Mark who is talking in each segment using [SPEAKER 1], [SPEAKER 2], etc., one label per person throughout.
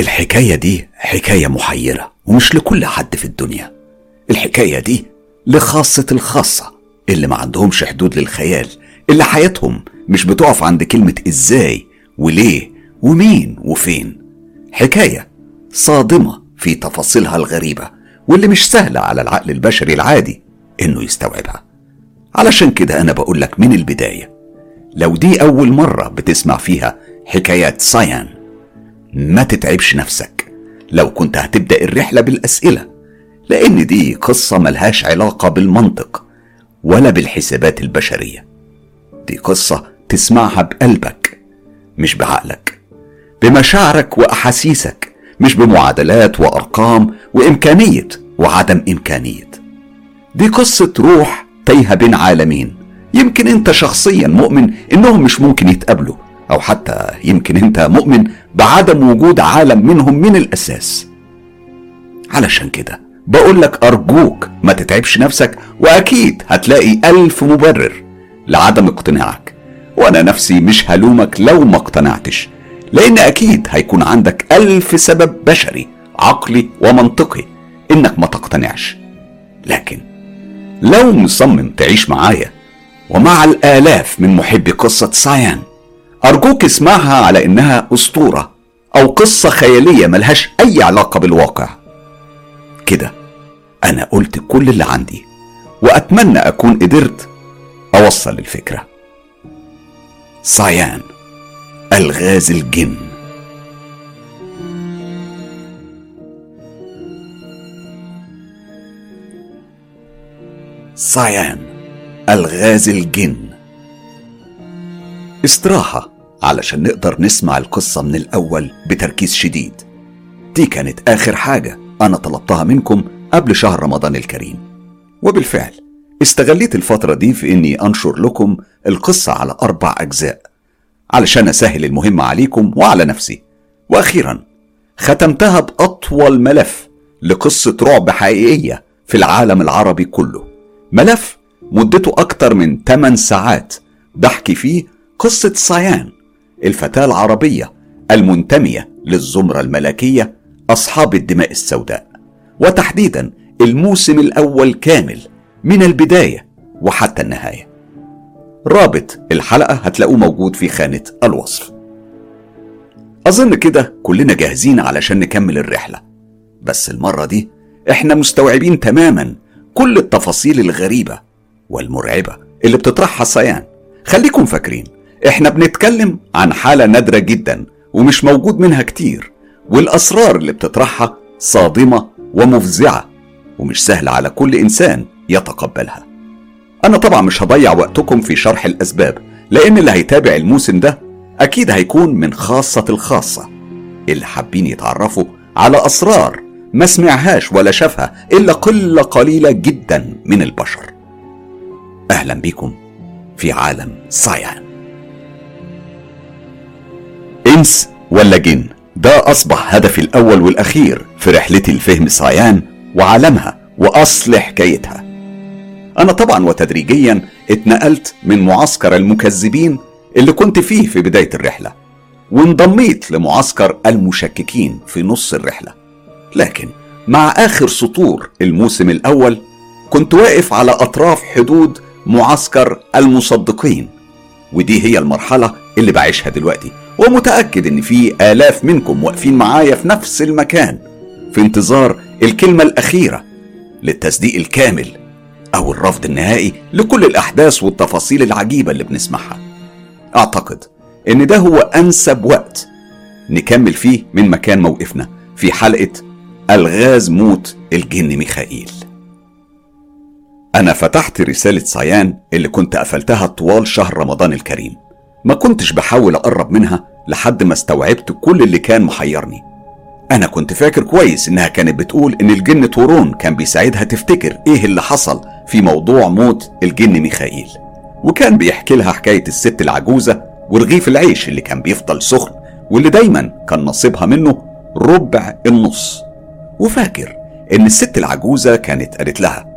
[SPEAKER 1] الحكاية دي حكاية محيرة ومش لكل حد في الدنيا. الحكاية دي لخاصة الخاصة اللي ما عندهمش حدود للخيال اللي حياتهم مش بتقف عند كلمة إزاي وليه ومين وفين. حكاية صادمة في تفاصيلها الغريبة واللي مش سهلة على العقل البشري العادي إنه يستوعبها. علشان كده أنا بقول لك من البداية لو دي أول مرة بتسمع فيها حكايات سايان ما تتعبش نفسك. لو كنت هتبدأ الرحلة بالأسئلة لأن دي قصة ملهاش علاقة بالمنطق ولا بالحسابات البشرية. دي قصة تسمعها بقلبك مش بعقلك. بمشاعرك وأحاسيسك مش بمعادلات وأرقام وإمكانية وعدم إمكانية. دي قصة روح تايهة بين عالمين. يمكن أنت شخصيا مؤمن إنهم مش ممكن يتقابلوا أو حتى يمكن أنت مؤمن بعدم وجود عالم منهم من الأساس. علشان كده بقول لك أرجوك ما تتعبش نفسك وأكيد هتلاقي ألف مبرر لعدم اقتناعك. وأنا نفسي مش هلومك لو ما اقتنعتش لأن أكيد هيكون عندك ألف سبب بشري عقلي ومنطقي إنك ما تقتنعش. لكن لو مصمم تعيش معايا ومع الآلاف من محبي قصة سايان أرجوك اسمعها على إنها أسطورة أو قصة خيالية ملهاش أي علاقة بالواقع. كده أنا قلت كل اللي عندي وأتمنى أكون قدرت أوصل الفكرة. سايان ألغاز الجن. سايان ألغاز الجن. استراحة علشان نقدر نسمع القصة من الأول بتركيز شديد. دي كانت آخر حاجة أنا طلبتها منكم قبل شهر رمضان الكريم. وبالفعل استغليت الفترة دي في إني أنشر لكم القصة على أربع أجزاء علشان أسهل المهمة عليكم وعلى نفسي. وأخيرا ختمتها بأطول ملف لقصة رعب حقيقية في العالم العربي كله. ملف مدته أكتر من 8 ساعات بحكي فيه قصة سايان الفتاة العربية المنتمية للزمرة الملكية أصحاب الدماء السوداء. وتحديدا الموسم الأول كامل من البداية وحتى النهاية. رابط الحلقة هتلاقوه موجود في خانة الوصف. أظن كده كلنا جاهزين علشان نكمل الرحلة. بس المرة دي إحنا مستوعبين تماما كل التفاصيل الغريبة والمرعبة اللي بتطرحها سيان خليكم فاكرين إحنا بنتكلم عن حالة نادرة جدا ومش موجود منها كتير والأسرار اللي بتطرحها صادمة ومفزعة ومش سهلة على كل إنسان يتقبلها. أنا طبعا مش هضيع وقتكم في شرح الأسباب لأن اللي هيتابع الموسم ده أكيد هيكون من خاصة الخاصة اللي حابين يتعرفوا على أسرار ما سمعهاش ولا شافها إلا قلة قليلة جدا من البشر. أهلا بكم في عالم سايان إنس ولا جن؟ ده أصبح هدفي الأول والأخير في رحلتي لفهم سايان وعالمها وأصل حكايتها أنا طبعا وتدريجيا اتنقلت من معسكر المكذبين اللي كنت فيه في بداية الرحلة وانضميت لمعسكر المشككين في نص الرحلة. لكن مع آخر سطور الموسم الأول كنت واقف على أطراف حدود معسكر المصدقين. ودي هي المرحلة اللي بعيشها دلوقتي. ومتأكد إن في آلاف منكم واقفين معايا في نفس المكان في انتظار الكلمة الأخيرة للتصديق الكامل أو الرفض النهائي لكل الأحداث والتفاصيل العجيبة اللي بنسمعها. أعتقد إن ده هو أنسب وقت نكمل فيه من مكان موقفنا في حلقة ألغاز موت الجن ميخائيل. أنا فتحت رسالة صيان اللي كنت قفلتها طوال شهر رمضان الكريم. ما كنتش بحاول أقرب منها لحد ما استوعبت كل اللي كان محيرني. أنا كنت فاكر كويس إنها كانت بتقول إن الجن تورون كان بيساعدها تفتكر إيه اللي حصل في موضوع موت الجن ميخائيل. وكان بيحكي لها حكاية الست العجوزة ورغيف العيش اللي كان بيفضل سخن واللي دايما كان نصيبها منه ربع النص. وفاكر إن الست العجوزة كانت قالت لها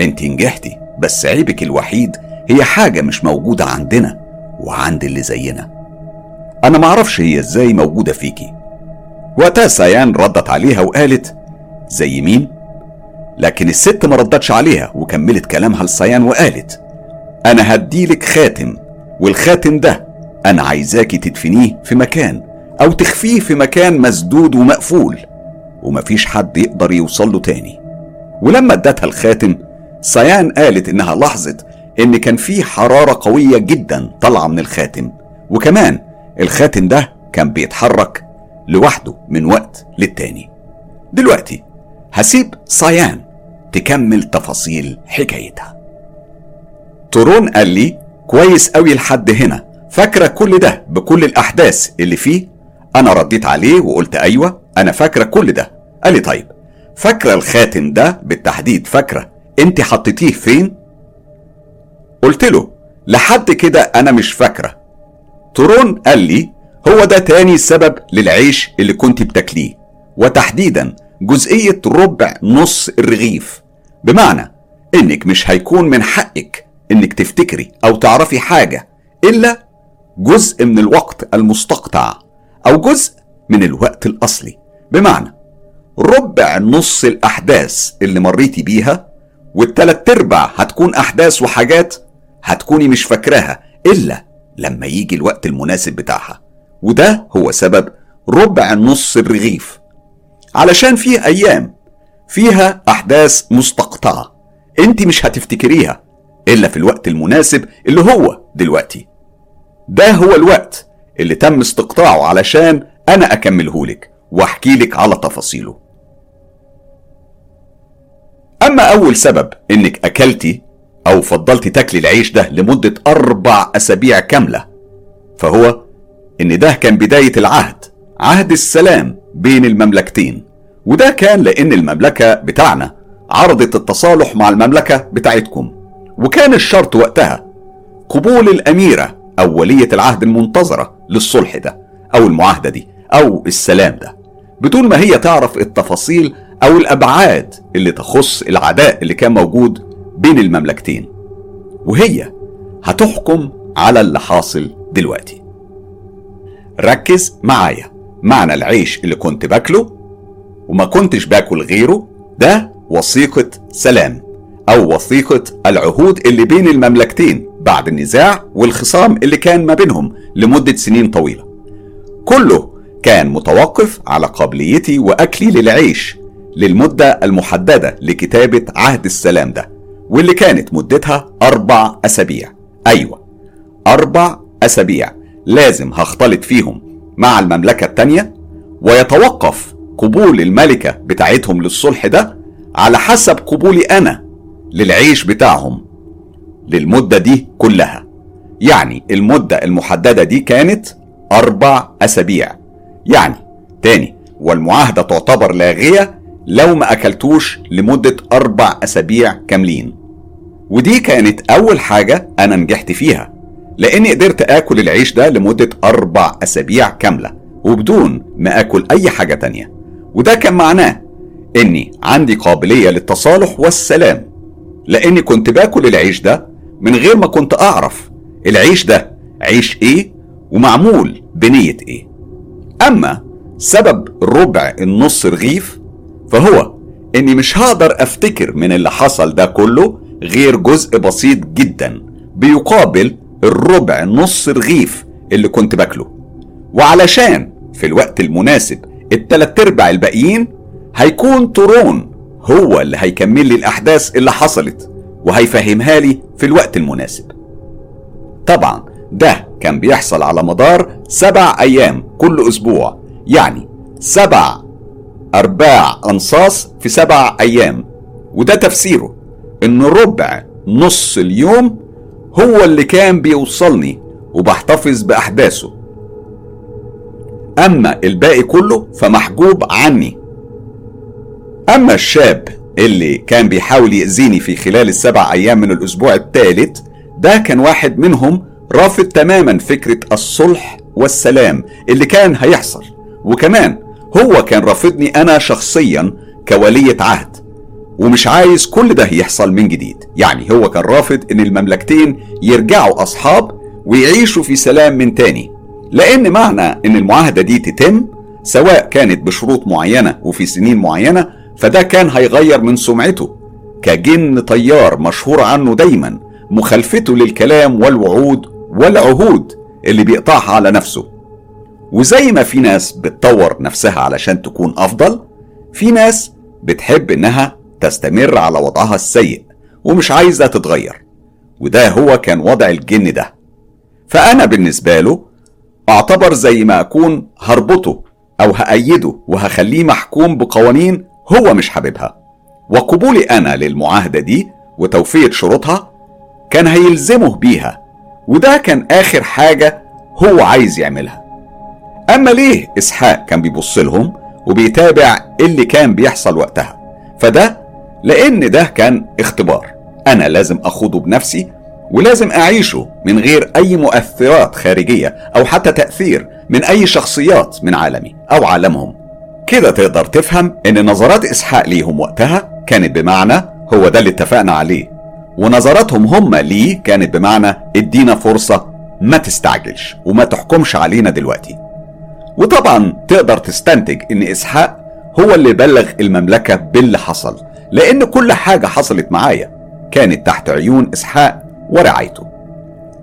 [SPEAKER 1] انت نجحتي بس عيبك الوحيد هي حاجة مش موجودة عندنا وعند اللي زينا. أنا معرفش هي إزاي موجودة فيكي. وقتها سيان ردت عليها وقالت زي مين؟ لكن الست ما ردتش عليها وكملت كلامها لسيان وقالت أنا هديلك خاتم والخاتم ده أنا عايزاكي تدفنيه في مكان أو تخفيه في مكان مسدود ومقفول. ومفيش حد يقدر يوصل له تاني. ولما ادتها الخاتم سيان قالت إنها لاحظت إن كان في حرارة قوية جدا طالعة من الخاتم وكمان الخاتم ده كان بيتحرك لوحده من وقت للتاني. دلوقتي هسيب سيان تكمل تفاصيل حكايتها. تورون قال لي كويس قوي لحد هنا فاكرة كل ده بكل الأحداث اللي فيه؟ أنا رديت عليه وقلت أيوة أنا فاكرة كل ده. قال لي طيب فاكرة الخاتم ده بالتحديد فاكرة أنت حطيتيه فين؟ قلت له لحد كده أنا مش فاكرة. تورون قال لي هو ده تاني سبب للعيش اللي كنت بتاكليه. وتحديدا جزئية ربع نص الرغيف. بمعنى إنك مش هيكون من حقك إنك تفتكري أو تعرفي حاجة إلا جزء من الوقت المستقطع أو جزء من الوقت الأصلي. بمعنى ربع نص الأحداث اللي مريتي بيها والتلات ارباع هتكون أحداث وحاجات هتكوني مش فاكراها إلا لما يجي الوقت المناسب بتاعها. وده هو سبب ربع نص الرغيف. علشان فيه أيام فيها أحداث مستقطعة أنت مش هتفتكريها إلا في الوقت المناسب اللي هو دلوقتي. ده هو الوقت اللي تم استقطاعه علشان أنا اكملهولك وأحكي لك على تفاصيله. أما أول سبب إنك أكلتي أو فضلتي تاكلي العيش ده لمدة أربع أسابيع كاملة فهو إن ده كان بداية العهد عهد السلام بين المملكتين وده كان لأن المملكة بتاعنا عرضت التصالح مع المملكة بتاعتكم وكان الشرط وقتها قبول الأميرة أو ولية العهد المنتظرة للصلح ده أو المعاهدة دي أو السلام ده بدون ما هي تعرف التفاصيل أو الأبعاد اللي تخص العداء اللي كان موجود بين المملكتين. وهي هتحكم على اللي حاصل دلوقتي. ركز معايا. معنى العيش اللي كنت باكله وما كنتش باكل غيره ده وثيقة سلام أو وثيقة العهود اللي بين المملكتين بعد النزاع والخصام اللي كان ما بينهم لمدة سنين طويلة. كله كان متوقف على قابليتي وأكلي للعيش للمدة المحددة لكتابة عهد السلام ده واللي كانت مدتها أربع أسابيع. أيوة أربع أسابيع. لازم هختلط فيهم مع المملكة التانية ويتوقف قبول الملكة بتاعتهم للصلح ده على حسب قبولي أنا للعيش بتاعهم للمدة دي كلها. يعني المدة المحددة دي كانت أربع أسابيع. يعني تاني والمعاهدة تعتبر لاغية لو ما أكلتوش لمدة أربع أسابيع كاملين. ودي كانت أول حاجة أنا نجحت فيها لأني قدرت آكل العيش ده لمدة أربع أسابيع كاملة وبدون ما آكل أي حاجة تانية. وده كان معناه إني عندي قابلية للتصالح والسلام لأني كنت باكل العيش ده من غير ما كنت أعرف العيش ده عيش إيه ومعمول بنية إيه. أما سبب ربع النص رغيف فهو إني مش هقدر أفتكر من اللي حصل ده كله غير جزء بسيط جدا بيقابل الربع نص رغيف اللي كنت باكله. وعلشان في الوقت المناسب التلات أرباع الباقيين هيكون تورون هو اللي هيكمل لي الأحداث اللي حصلت وهيفهمها لي في الوقت المناسب. طبعا ده كان بيحصل على مدار سبع أيام كل أسبوع يعني سبع أرباع انصاص في سبع أيام. وده تفسيره إن ربع نص اليوم هو اللي كان بيوصلني وبحتفظ بأحداثه. أما الباقي كله فمحجوب عني. أما الشاب اللي كان بيحاول يأذيني في خلال السبع أيام من الأسبوع الثالث ده كان واحد منهم رافض تماما فكرة الصلح والسلام اللي كان هيحصل. وكمان هو كان رافضني أنا شخصيا كولية عهد ومش عايز كل ده يحصل من جديد. يعني هو كان رافض إن المملكتين يرجعوا أصحاب ويعيشوا في سلام من تاني لأن معنى إن المعاهدة دي تتم سواء كانت بشروط معينة وفي سنين معينة فده كان هيغير من سمعته كجن طيار مشهور عنه دايما مخالفته للكلام والوعود والعهود اللي بيقطعها على نفسه. وزي ما في ناس بتطور نفسها علشان تكون أفضل في ناس بتحب إنها تستمر على وضعها السيء ومش عايزة تتغير وده هو كان وضع الجن ده. فأنا بالنسبة له أعتبر زي ما أكون هربطه أو هأيده وهخليه محكوم بقوانين هو مش حاببها. وقبولي أنا للمعاهدة دي وتوفيه شروطها كان هيلزمه بيها وده كان آخر حاجة هو عايز يعملها. أما ليه إسحاق كان بيبص لهم وبيتابع اللي كان بيحصل وقتها؟ فده لأن ده كان اختبار. أنا لازم أخوضه بنفسي ولازم أعيشه من غير أي مؤثرات خارجية أو حتى تأثير من أي شخصيات من عالمي أو عالمهم. كده تقدر تفهم إن نظرات إسحاق ليهم وقتها كانت بمعنى هو ده اللي اتفقنا عليه ونظراتهم هم ليه كانت بمعنى ادينا فرصة ما تستعجلش وما تحكمش علينا دلوقتي. وطبعا تقدر تستنتج إن إسحاق هو اللي بلغ المملكة باللي حصل لأن كل حاجة حصلت معايا. كانت تحت عيون إسحاق ورعايته.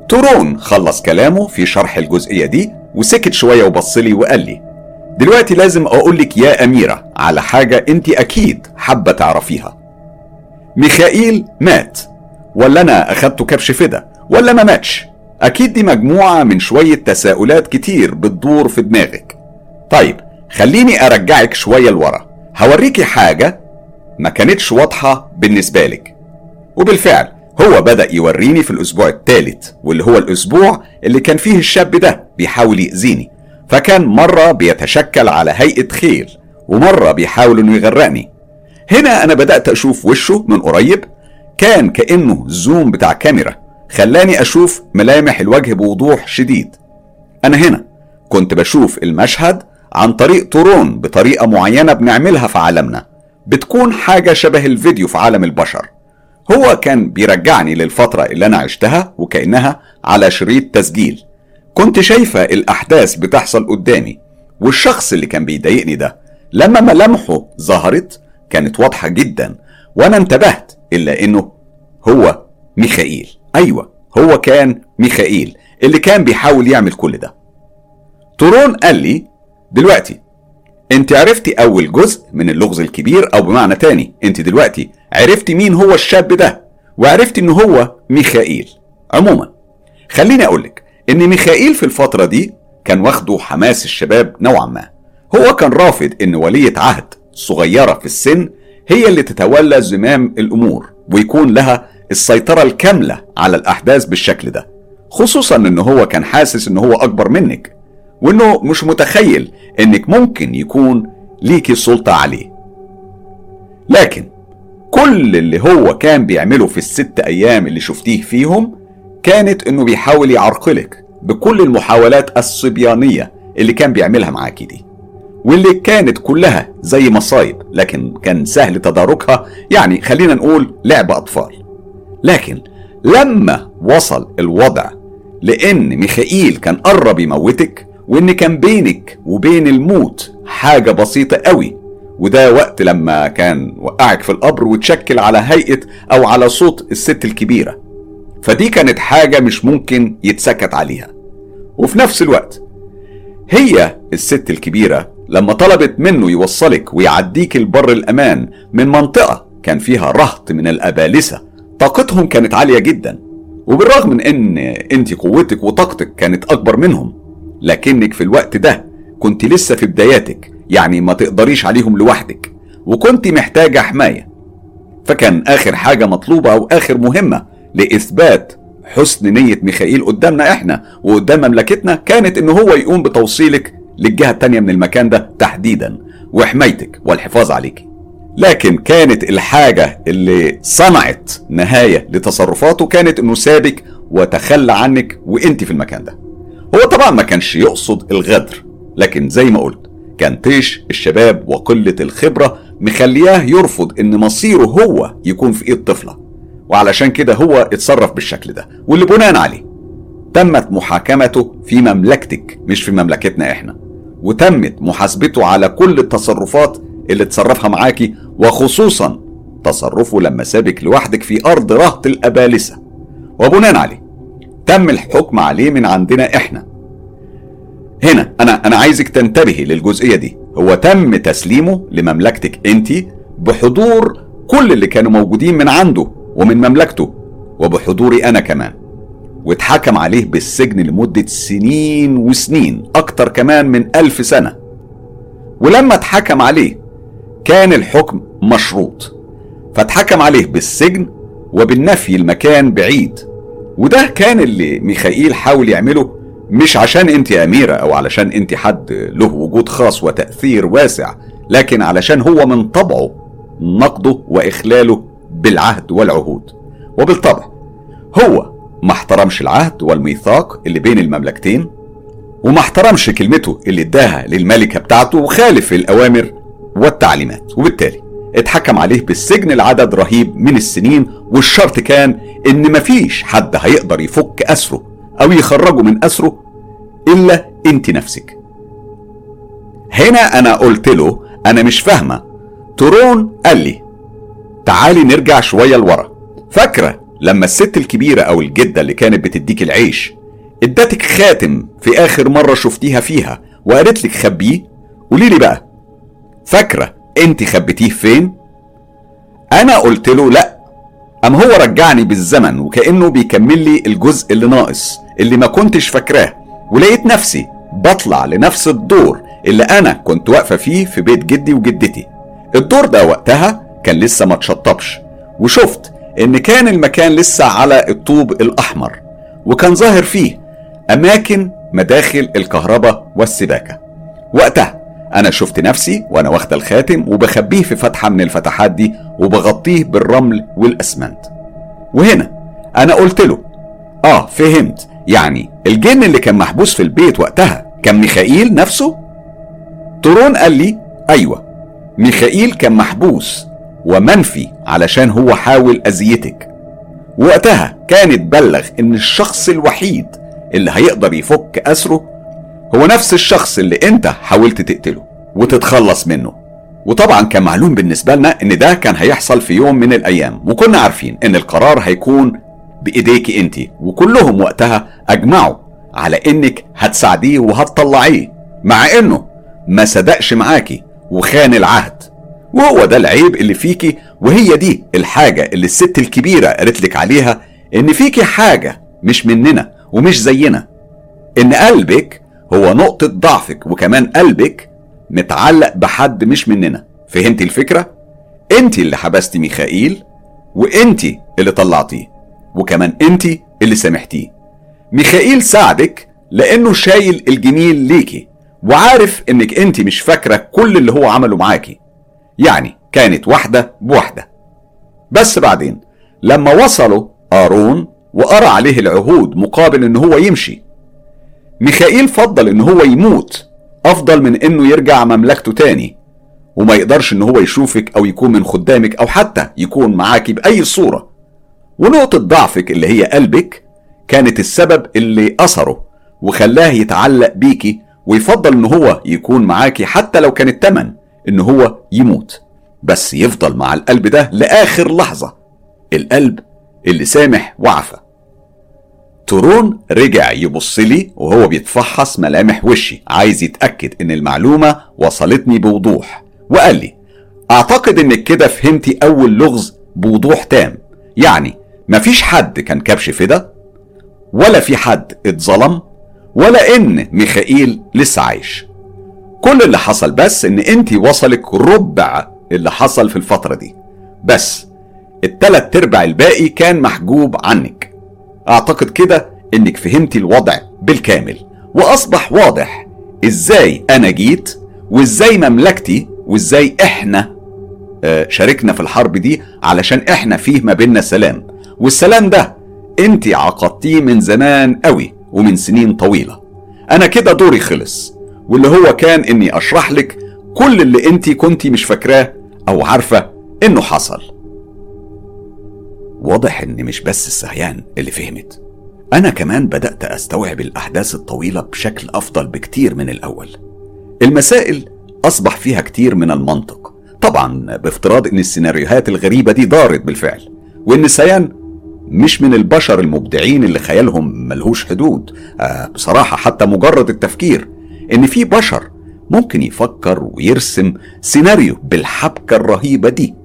[SPEAKER 1] تورون خلص كلامه في شرح الجزئية دي وسكت شوية وبصلي وقال لي دلوقتي لازم أقول لك يا أميرة على حاجة أنت أكيد حابة تعرفيها. ميخائيل مات ولا أنا أخدته كبش فدا ولا ما ماتش؟ أكيد دي مجموعة من شوية تساؤلات كتير بتدور في دماغك. طيب خليني أرجعك شوية لورا. هوريكي حاجة ما كانتش واضحة بالنسبة لك. وبالفعل هو بدأ يوريني في الأسبوع الثالث واللي هو الأسبوع اللي كان فيه الشاب ده بيحاول يأذيني. فكان مرة بيتشكل على هيئة خيل ومرة بيحاول إنه يغرقني. هنا أنا بدأت أشوف وشه من قريب كان كأنه زوم بتاع كاميرا. خلاني أشوف ملامح الوجه بوضوح شديد. أنا هنا. كنت بشوف المشهد عن طريق تورون بطريقة معينة بنعملها في عالمنا. بتكون حاجة شبه الفيديو في عالم البشر. هو كان بيرجعني للفترة اللي أنا عشتها وكأنها على شريط تسجيل. كنت شايفة الأحداث بتحصل قدامي والشخص اللي كان بيضايقني ده لما ملامحه ظهرت كانت واضحة جدا وأنا انتبهت إلا إنه هو ميخائيل. أيوه هو كان ميخائيل اللي كان بيحاول يعمل كل ده. تورون قال لي دلوقتي أنت عرفتي أول جزء من اللغز الكبير أو بمعنى تاني أنت دلوقتي عرفتي مين هو الشاب ده وعرفتي إن هو ميخائيل. عموما خليني اقولك إن ميخائيل في الفترة دي كان واخده حماس الشباب نوعا ما. هو كان رافض إن ولية عهد صغيرة في السن هي اللي تتولى زمام الأمور ويكون لها السيطرة الكاملة على الأحداث بالشكل ده خصوصا إن هو كان حاسس إن هو أكبر منك وإنه مش متخيل إنك ممكن يكون ليكي سلطة عليه. لكن كل اللي هو كان بيعمله في الست أيام اللي شفتيه فيهم كانت إنه بيحاول يعرقلك بكل المحاولات الصبيانية اللي كان بيعملها معاكي دي واللي كانت كلها زي مصايب لكن كان سهل تداركها يعني خلينا نقول لعب أطفال. لكن لما وصل الوضع لأن ميخائيل كان قرب يموتك وإن كان بينك وبين الموت حاجة بسيطة قوي وده وقت لما كان وقعك في القبر وتشكل على هيئة أو على صوت الست الكبيرة. فدي كانت حاجة مش ممكن يتسكت عليها. وفي نفس الوقت هي الست الكبيرة لما طلبت منه يوصلك ويعديك البر الأمان من منطقة كان فيها رهط من الأبالسة طاقتهم كانت عالية جدا وبالرغم من إن أنت قوتك وطاقتك كانت أكبر منهم لكنك في الوقت ده كنت لسه في بداياتك يعني ما تقدريش عليهم لوحدك وكنت محتاجة حماية. فكان آخر حاجة مطلوبة أو آخر مهمة لإثبات حسن نية ميخائيل قدامنا إحنا وقدام مملكتنا كانت إن هو يقوم بتوصيلك للجهة التانية من المكان ده تحديدا وحمايتك والحفاظ عليك. لكن كانت الحاجة اللي صنعت نهاية لتصرفاته كانت إنه سابك وتخلى عنك وإنت في المكان ده. هو طبعا ما كانش يقصد الغدر لكن زي ما قلت كان طيش الشباب وقلة الخبرة مخلياه يرفض إن مصيره هو يكون في إيد طفلة. وعلشان كده هو اتصرف بالشكل ده واللي بناء عليه تمت محاكمته في مملكتك مش في مملكتنا إحنا. وتمت محاسبته على كل التصرفات اللي تصرفها معاكي وخصوصا تصرفه لما سابك لوحدك في أرض رهط الأبالسة. وبناء عليه تم الحكم عليه من عندنا إحنا. هنا أنا أنا عايزك تنتبهي للجزئية دي. هو تم تسليمه لمملكتك أنت بحضور كل اللي كانوا موجودين من عنده ومن مملكته وبحضوري أنا كمان. واتحكم عليه بالسجن لمدة سنين وسنين أكتر كمان من ألف سنة. ولما اتحكم عليه كان الحكم مشروط فاتحكم عليه بالسجن وبالنفي المكان بعيد. وده كان اللي ميخائيل حاول يعمله مش عشان انت أميرة أو علشان انت حد له وجود خاص وتأثير واسع لكن علشان هو من طبعه نقده وإخلاله بالعهد والعهود. وبالطبع هو ما احترمش العهد والميثاق اللي بين المملكتين وما احترمش كلمته اللي اداها للملكة بتاعته وخالف الأوامر والتعليمات. وبالتالي اتحكم عليه بالسجن لعدد رهيب من السنين والشرط كان إن مفيش حد هيقدر يفك أسره أو يخرجه من أسره إلا أنت نفسك. هنا أنا قلت له أنا مش فاهمة. ترون قال لي تعالي نرجع شوية لورا. فاكرة لما الست الكبيرة أو الجدة اللي كانت بتديك العيش ادتك خاتم في آخر مرة شفتيها فيها وقالت لك خبيه؟ قولي لي بقى فاكرة انت خبيتيه فين؟ أنا قلت له لأ. أم هو رجعني بالزمن وكأنه بيكمل لي الجزء اللي ناقص اللي ما كنتش فاكراه. ولقيت نفسي بطلع لنفس الدور اللي أنا كنت واقفة فيه في بيت جدي وجدتي. الدور ده وقتها كان لسه ما اتشطبش. وشفت إن كان المكان لسه على الطوب الأحمر. وكان ظاهر فيه أماكن مداخل الكهرباء والسباكة. وقتها أنا شفت نفسي وأنا واخده الخاتم وبخبيه في فتحة من الفتحات دي وبغطيه بالرمل والأسمنت. وهنا أنا قلت له آه فهمت. يعني الجن اللي كان محبوس في البيت وقتها كان ميخائيل نفسه؟ تورون قال لي أيوه ميخائيل كان محبوس ومنفي علشان هو حاول أذيتك. وقتها كان اتبلغ إن الشخص الوحيد اللي هيقدر يفك أسره هو نفس الشخص اللي انت حاولت تقتله وتتخلص منه. وطبعا كان معلوم بالنسبة لنا إن ده كان هيحصل في يوم من الأيام وكنا عارفين إن القرار هيكون بايديكي أنت وكلهم وقتها أجمعوا على إنك هتساعديه وهتطلعيه مع إنه ما صدقش معاكي وخان العهد. وهو ده العيب اللي فيكي وهي دي الحاجة اللي الست الكبيرة قالت لك عليها إن فيكي حاجة مش مننا ومش زينا. إن قلبك هو نقطة ضعفك وكمان قلبك متعلق بحد مش مننا. فهمت الفكرة؟ انت اللي حبستي ميخائيل وانت اللي طلعتيه وكمان انت اللي سامحتيه. ميخائيل ساعدك لأنه شايل الجميل ليكي وعارف إنك انت مش فاكرة كل اللي هو عمله معاكي. يعني كانت واحدة بواحدة. بس بعدين لما وصلوا قارون وقرأ عليه العهود مقابل إن هو يمشي ميخائيل فضل إن هو يموت. أفضل من إنه يرجع مملكته تاني. وما يقدرش إن هو يشوفك أو يكون من خدامك أو حتى يكون معاكي بأي صورة. ونقطة ضعفك اللي هي قلبك كانت السبب اللي أثره وخلاه يتعلق بيكي ويفضل إن هو يكون معاكي حتى لو كان التمن إن هو يموت. بس يفضل مع القلب ده لآخر لحظة. القلب اللي سامح وعفى. تورون رجع يبص لي وهو بيتفحص ملامح وشي. عايز يتأكد إن المعلومة وصلتني بوضوح. وقال لي أعتقد إنك كده فهمتي أول لغز بوضوح تام. يعني مفيش حد كان كبش فدا ولا في حد اتظلم ولا إن ميخائيل لسه عايش. كل اللي حصل بس إن انت وصلك ربع اللي حصل في الفترة دي. بس التلات ارباع الباقي كان محجوب عنك. أعتقد كده إنك فهمتي الوضع بالكامل. وأصبح واضح إزاي أنا جيت وإزاي مملكتي وإزاي إحنا آه شاركنا في الحرب دي علشان إحنا فيه ما بيننا سلام. والسلام ده انت عقدتيه من زمان قوي ومن سنين طويلة. أنا كده دوري خلص واللي هو كان إني أشرح لك كل اللي انت كنتي مش فاكراه أو عارفة إنه حصل. واضح إن مش بس السهيان اللي فهمت. أنا كمان بدأت أستوعب الأحداث الطويلة بشكل أفضل بكتير من الأول. المسائل أصبح فيها كتير من المنطق. طبعا بافتراض إن السيناريوهات الغريبة دي دارت بالفعل وإن سيان مش من البشر المبدعين اللي خيالهم ملهوش حدود. آه بصراحة حتى مجرد التفكير إن في بشر ممكن يفكر ويرسم سيناريو بالحبكة الرهيبة دي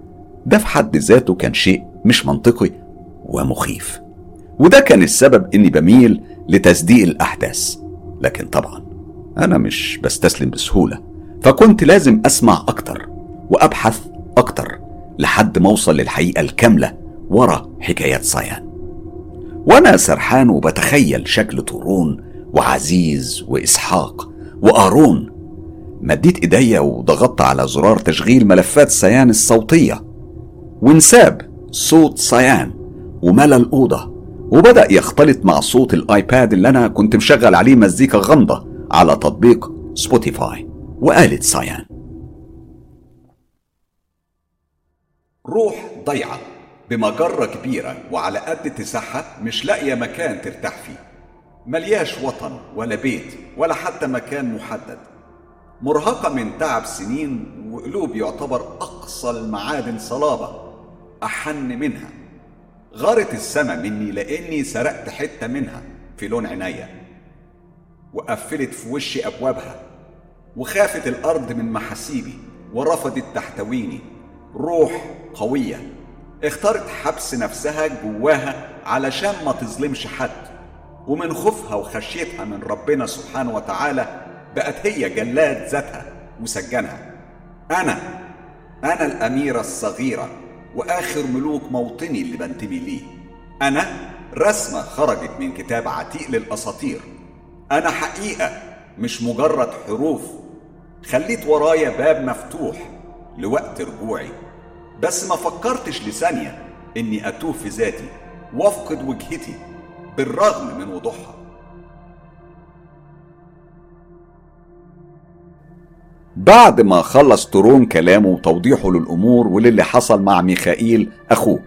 [SPEAKER 1] ده في حد ذاته كان شيء مش منطقي ومخيف. وده كان السبب إني بميل لتصديق الأحداث. لكن طبعا أنا مش بستسلم بسهولة فكنت لازم أسمع أكتر وأبحث أكتر لحد ما أوصل للحقيقة الكاملة ورا حكايات صيان. وأنا سرحان وبتخيل شكل طورون وعزيز وإسحاق وأرون. مديت إيديا وضغطت على زرار تشغيل ملفات صيان الصوتية. وانساب صوت صيان وملى الأوضة وبدأ يختلط مع صوت الآيباد اللي أنا كنت مشغل عليه مزيكا غامضة على تطبيق سبوتيفاي وقالت صيان. روح ضيعة بمجرة كبيرة وعلى قد اتساعها مش لاقية مكان ترتاح فيه. ملياش وطن ولا بيت ولا حتى مكان محدد. مرهقة من تعب سنين وقلوب يعتبر أقصى المعادن صلابة. أحن منها. غارت السما مني لأني سرقت حتة منها في لون عينيا. وقفلت في وشي أبوابها. وخافت الأرض من محاسيبي. ورفضت تحتويني. روح قوية. اختارت حبس نفسها جواها علشان ما تظلمش حد. ومن خوفها وخشيتها من ربنا سبحانه وتعالى بقت هي جلاد ذاتها وسجنها. أنا أنا الأميرة الصغيرة. وآخر ملوك موطني اللي بنتمي ليه. أنا رسمة خرجت من كتاب عتيق للأساطير. أنا حقيقة مش مجرد حروف. خليت ورايا باب مفتوح لوقت رجوعي. بس ما فكرتش لثانية إني أتوه في ذاتي وأفقد وجهتي بالرغم من وضوحها. بعد ما خلص ترون كلامه وتوضيحه للأمور وللي حصل مع ميخائيل أخوه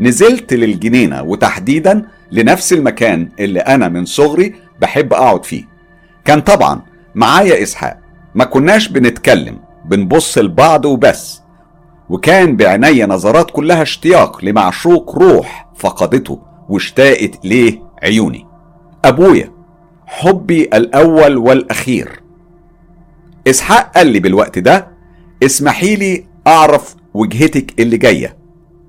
[SPEAKER 1] نزلت للجنينة وتحديدا لنفس المكان اللي أنا من صغري بحب أقعد فيه. كان طبعا معايا إسحاق ما كناش بنتكلم بنبص لبعض وبس. وكان بعيني نظرات كلها اشتياق لمعشوق روح فقدته واشتاقت ليه عيوني. أبويا حبي الأول والأخير. إسحاق قال لي بالوقت ده اسمحي لي أعرف وجهتك اللي جاية.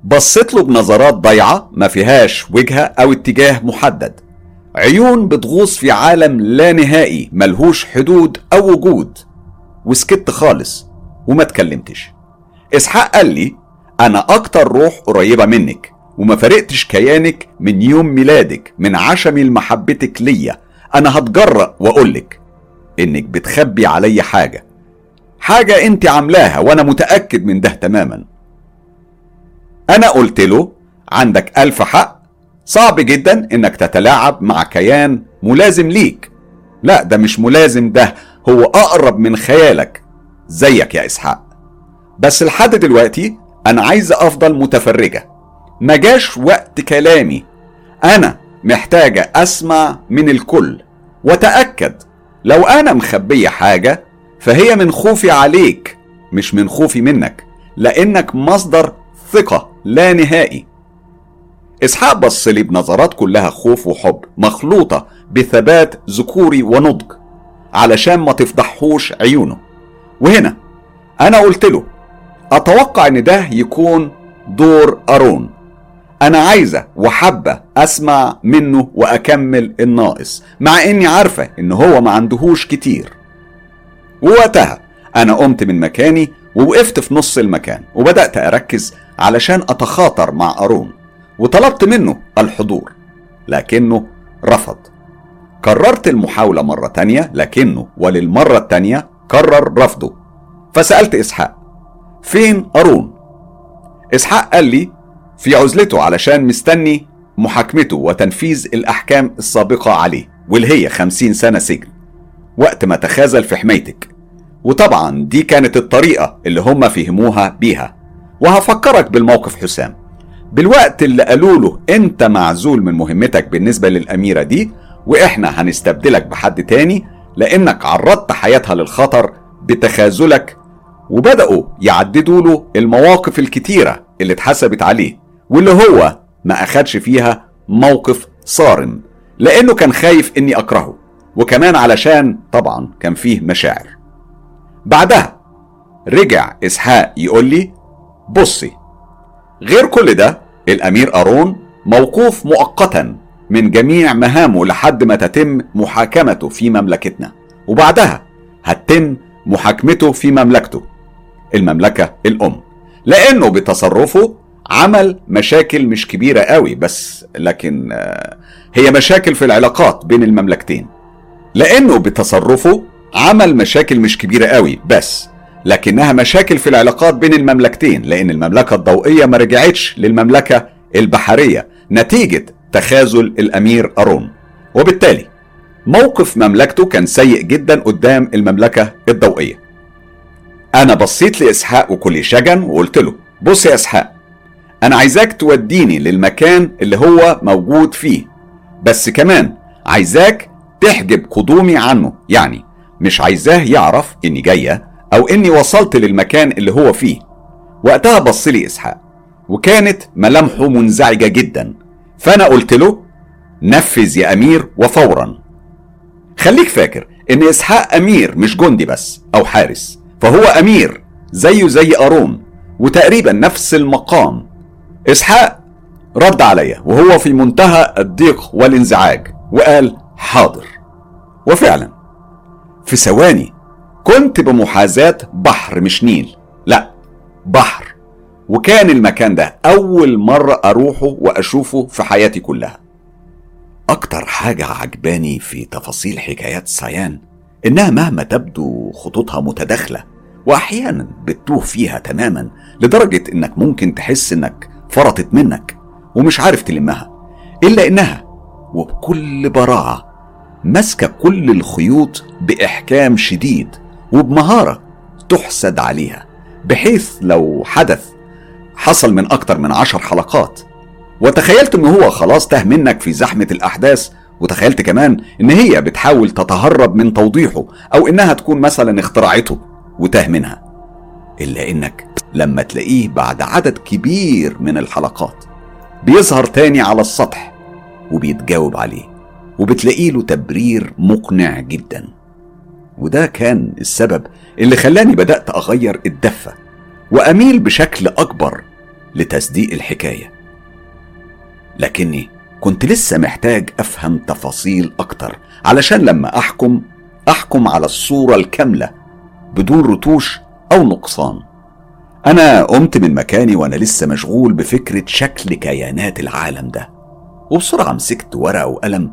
[SPEAKER 1] بصيت له بنظرات ضيعة ما فيهاش وجهة أو اتجاه محدد. عيون بتغوص في عالم لا نهائي ملهوش حدود أو وجود. وسكت خالص وما اتكلمتش. إسحاق قال لي أنا أكتر روح قريبة منك وما فرقتش كيانك من يوم ميلادك من عشمي لمحبتك ليا. أنا هتجرأ وأقولك إنك بتخبي علي حاجة. حاجة أنت عاملاها وأنا متأكد من ده تماما. أنا قلت له عندك ألف حق. صعب جدا إنك تتلاعب مع كيان ملازم ليك. لا ده مش ملازم ده هو أقرب من خيالك. زيك يا إسحاق. بس لحد دلوقتي أنا عايزة أفضل متفرجة. ما جاش وقت كلامي. أنا محتاجة أسمع من الكل. وتأكد لو أنا مخبية حاجة فهي من خوفي عليك مش من خوفي منك لأنك مصدر ثقة لا نهائي. إسحاق بص لي بنظرات كلها خوف وحب مخلوطة بثبات ذكوري ونضج علشان ما تفضحوش عيونه. وهنا أنا قلت له أتوقع إن ده يكون دور أرون. أنا عايزة وحابة أسمع منه وأكمل الناقص مع إني عارفة إن هو ما عندهوش كتير. ووقتها أنا قمت من مكاني ووقفت في نص المكان وبدأت أركز علشان أتخاطر مع أرون وطلبت منه الحضور لكنه رفض. كررت المحاولة مرة تانية لكنه وللمرة التانية كرر رفضه. فسألت إسحاق فين أرون؟ إسحاق قال لي في عزلته علشان مستني محاكمته وتنفيذ الأحكام السابقة عليه واللي هي خمسين سنة سجن وقت ما تخاذل في حمايتك. وطبعا دي كانت الطريقة اللي هم فهموها بيها. وهفكرك بالموقف حسام. بالوقت اللي قالوا له أنت معزول من مهمتك بالنسبة للأميرة دي وإحنا هنستبدلك بحد تاني لأنك عرضت حياتها للخطر بتخاذلك وبدأوا يعددوا له المواقف الكتيرة اللي اتحسبت عليه. واللي هو ما أخدش فيها موقف صارم لأنه كان خايف إني أكرهه وكمان علشان طبعا كان فيه مشاعر. بعدها رجع إسحاق يقول لي بصي غير كل ده الأمير أرون موقوف مؤقتا من جميع مهامه لحد ما تتم محاكمته في مملكتنا وبعدها هتتم محاكمته في مملكته المملكة الأم لأنه بتصرفه عمل مشاكل مش كبيرة قوي بس لكن هي مشاكل في العلاقات بين المملكتين. لأنه بتصرفه عمل مشاكل مش كبيرة قوي بس لكنها مشاكل في العلاقات بين المملكتين لأن المملكة الضوئية ما رجعتش للمملكة البحرية نتيجة تخاذل الأمير أرون وبالتالي موقف مملكته كان سيء جدا قدام المملكة الضوئية. أنا بصيت لإسحاق وكل شجن وقلت له بص يا إسحاق أنا عايزاك توديني للمكان اللي هو موجود فيه. بس كمان عايزاك تحجب قدومي عنه. يعني مش عايزاه يعرف إني جاية أو إني وصلت للمكان اللي هو فيه. وقتها بص لي إسحاق وكانت ملامحه منزعجة جدا. فأنا قلت له نفذ يا أمير وفورا. خليك فاكر إن إسحاق أمير مش جندي بس أو حارس فهو أمير زيه زي أرون وتقريبا نفس المقام. إسحاق رد عليا وهو في منتهى الضيق والانزعاج وقال حاضر. وفعلا في ثواني كنت بمحاذاة بحر مش نيل لا بحر. وكان المكان ده أول مرة أروحه وأشوفه في حياتي كلها. أكتر حاجة عجباني في تفاصيل حكايات سايان إنها مهما تبدو خطوطها متداخلة وأحيانا بتتوه فيها تماما لدرجة إنك ممكن تحس إنك فرطت منك ومش عارف تلمها إلا إنها وبكل براعة ماسكة كل الخيوط بإحكام شديد وبمهارة تحسد عليها بحيث لو حدث حصل من أكتر من عشر حلقات. وتخيلت إن هو خلاص تاه منك في زحمة الأحداث وتخيلت كمان إن هي بتحاول تتهرب من توضيحه أو إنها تكون مثلا اخترعته وتاه منها. إلا إنك لما تلاقيه بعد عدد كبير من الحلقات. بيظهر تاني على السطح وبيتجاوب عليه وبتلاقي له تبرير مقنع جدا. وده كان السبب اللي خلاني بدأت أغير الدفة وأميل بشكل أكبر لتصديق الحكاية. لكني كنت لسه محتاج أفهم تفاصيل أكتر علشان لما أحكم أحكم على الصورة الكاملة بدون رتوش أو نقصان. أنا قمت من مكاني وأنا لسه مشغول بفكرة شكل كيانات العالم ده. وبسرعة مسكت ورقة وقلم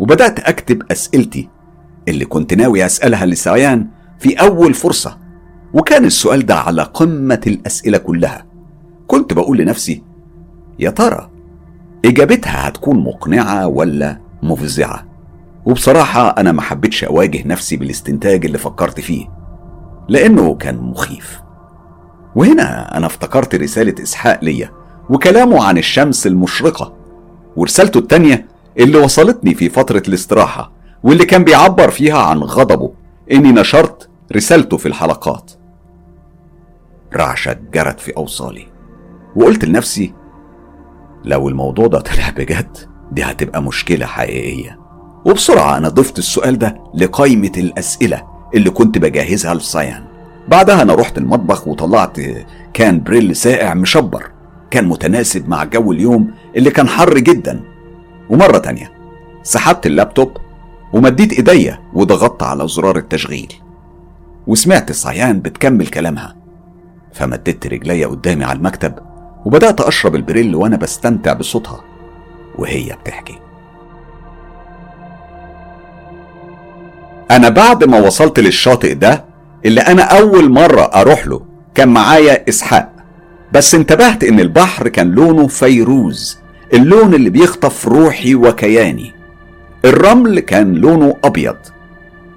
[SPEAKER 1] وبدأت أكتب أسئلتي اللي كنت ناوي أسألها لسعيان في أول فرصة. وكان السؤال ده على قمة الأسئلة كلها. كنت بقول لنفسي يا ترى إجابتها هتكون مقنعة ولا مفزعة؟ وبصراحة أنا ما حبيتش أواجه نفسي بالاستنتاج اللي فكرت فيه لأنه كان مخيف. وهنا أنا افتكرت رسالة إسحاق ليا وكلامه عن الشمس المشرقة ورسالته التانية اللي وصلتني في فترة الاستراحة واللي كان بيعبر فيها عن غضبه إني نشرت رسالته في الحلقات. رعشة جرت في أوصالي وقلت لنفسي لو الموضوع ده طلع بجد دي هتبقى مشكلة حقيقية. وبسرعة أنا ضفت السؤال ده لقائمة الأسئلة اللي كنت بجهزها لسايان بعدها أنا رحت المطبخ وطلعت كان بريل ساقع مشبر. كان متناسب مع جو اليوم اللي كان حر جدا. ومرة تانية سحبت اللابتوب ومديت إيديا وضغطت على زرار التشغيل. وسمعت صيان بتكمل كلامها. فمددت رجليا قدامي على المكتب وبدأت أشرب البريل وأنا بستمتع بصوتها. وهي بتحكي. أنا بعد ما وصلت للشاطئ ده اللي أنا أول مرة أروح له كان معايا إسحاق. بس انتبهت إن البحر كان لونه فيروز اللون اللي بيخطف روحي وكياني. الرمل كان لونه أبيض.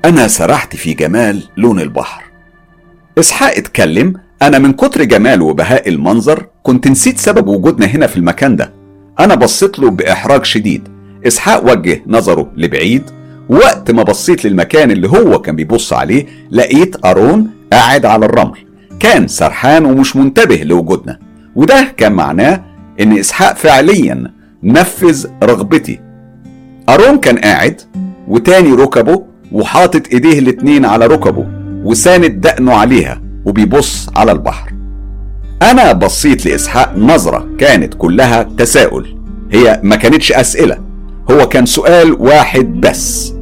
[SPEAKER 1] أنا سرحت في جمال لون البحر. إسحاق اتكلم أنا من كتر جمال وبهاء المنظر كنت نسيت سبب وجودنا هنا في المكان ده. أنا بصيت له بإحراج شديد. إسحاق وجه نظره لبعيد. وقت ما بصيت للمكان اللي هو كان بيبص عليه لقيت أرون قاعد على الرمل. كان سرحان ومش منتبه لوجودنا. وده كان معناه إن إسحاق فعليا نفذ رغبتي. أرون كان قاعد وتاني ركبه وحاطط إيديه الاتنين على ركبه وساند دقنه عليها وبيبص على البحر. أنا بصيت لإسحاق نظرة كانت كلها تساؤل. هي ما كانتش أسئلة. هو كان سؤال واحد بس.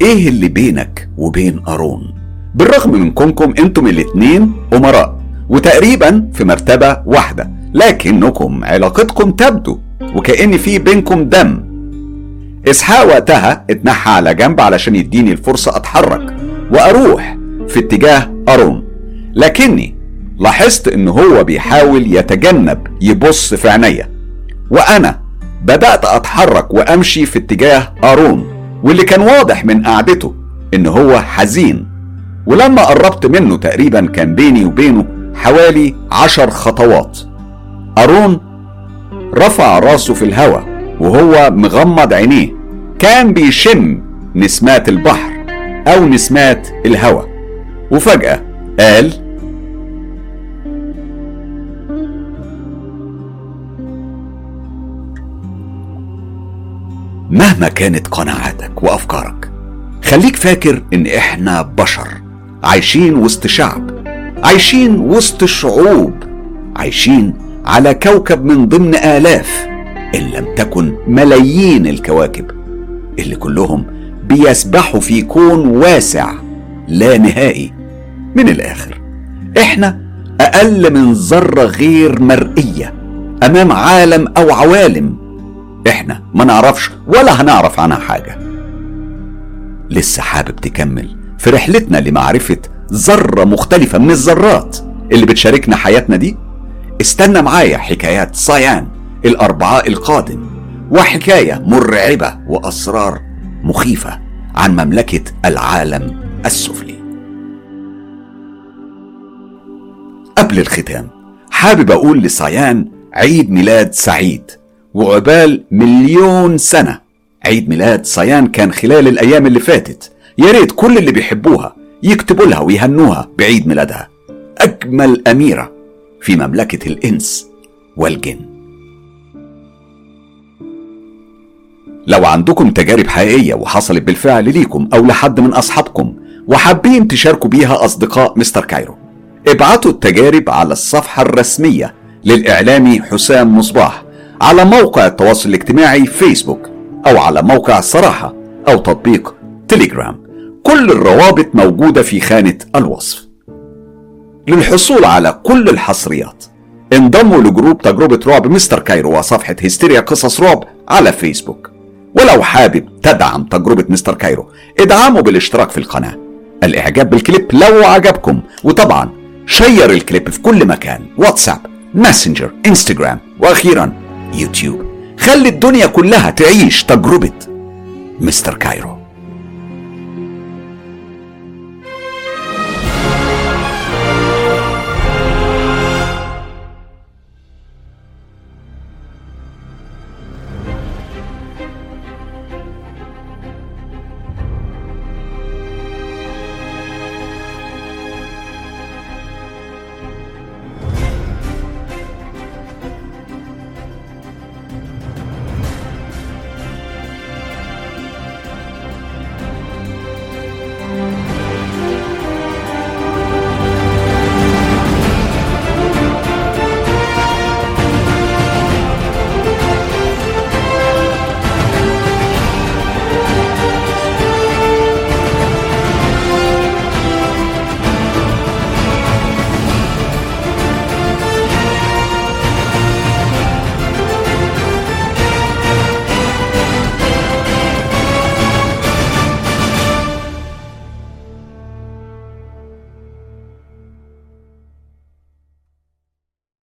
[SPEAKER 1] إيه اللي بينك وبين أرون؟ بالرغم من كونكم أنتم الاتنين أمراء وتقريبا في مرتبة واحدة لكنكم علاقتكم تبدو وكأن في بينكم دم. إسحاق وقتها اتنحى على جنب علشان يديني الفرصة أتحرك وأروح في اتجاه أرون. لكني لاحظت إن هو بيحاول يتجنب يبص في عينيا وأنا بدأت أتحرك وأمشي في اتجاه أرون. واللي كان واضح من قعدته إن هو حزين. ولما قربت منه تقريبا كان بيني وبينه حوالي عشر خطوات. أرون رفع راسه في الهواء وهو مغمض عينيه. كان بيشم نسمات البحر أو نسمات الهواء وفجأة قال مهما كانت قناعاتك وأفكارك خليك فاكر إن إحنا بشر عايشين وسط شعب عايشين وسط شعوب عايشين على كوكب من ضمن آلاف إن لم تكن ملايين الكواكب اللي كلهم بيسبحوا في كون واسع لا نهائي. من الآخر إحنا أقل من ذرة غير مرئية أمام عالم أو عوالم إحنا ما نعرفش ولا هنعرف عنها حاجة. لسه حابب تكمل في رحلتنا لمعرفة ذرة مختلفة من الذرات اللي بتشاركنا حياتنا دي؟ استنى معايا حكايات صيان الأربعاء القادم وحكاية مرعبة وأسرار مخيفة عن مملكة العالم السفلي. قبل الختام حابب أقول لصيان عيد ميلاد سعيد. وعقبال مليون سنة. عيد ميلاد صيان كان خلال الأيام اللي فاتت. يا ريت كل اللي بيحبوها يكتبوا لها ويهنوها بعيد ميلادها. أجمل أميرة في مملكة الإنس والجن. لو عندكم تجارب حقيقية وحصلت بالفعل ليكم أو لحد من أصحابكم وحابين تشاركوا بيها أصدقاء مستر كايرو ابعتوا التجارب على الصفحة الرسمية للإعلامي حسام مصباح. على موقع التواصل الاجتماعي فيسبوك أو على موقع الصراحة أو تطبيق تليجرام كل الروابط موجودة في خانة الوصف. للحصول على كل الحصريات انضموا ل group تجربة رعب مستر كايرو وصفحة هستيريا قصص رعب على فيسبوك ولو حابب تدعم تجربة مستر كايرو ادعموا بالاشتراك في القناة. الإعجاب بالكليب لو عجبكم وطبعا share الكليب في كل مكان واتساب ماسنجر انستجرام وأخيرا يوتيوب. خلي الدنيا كلها تعيش تجربة مستر كايرو.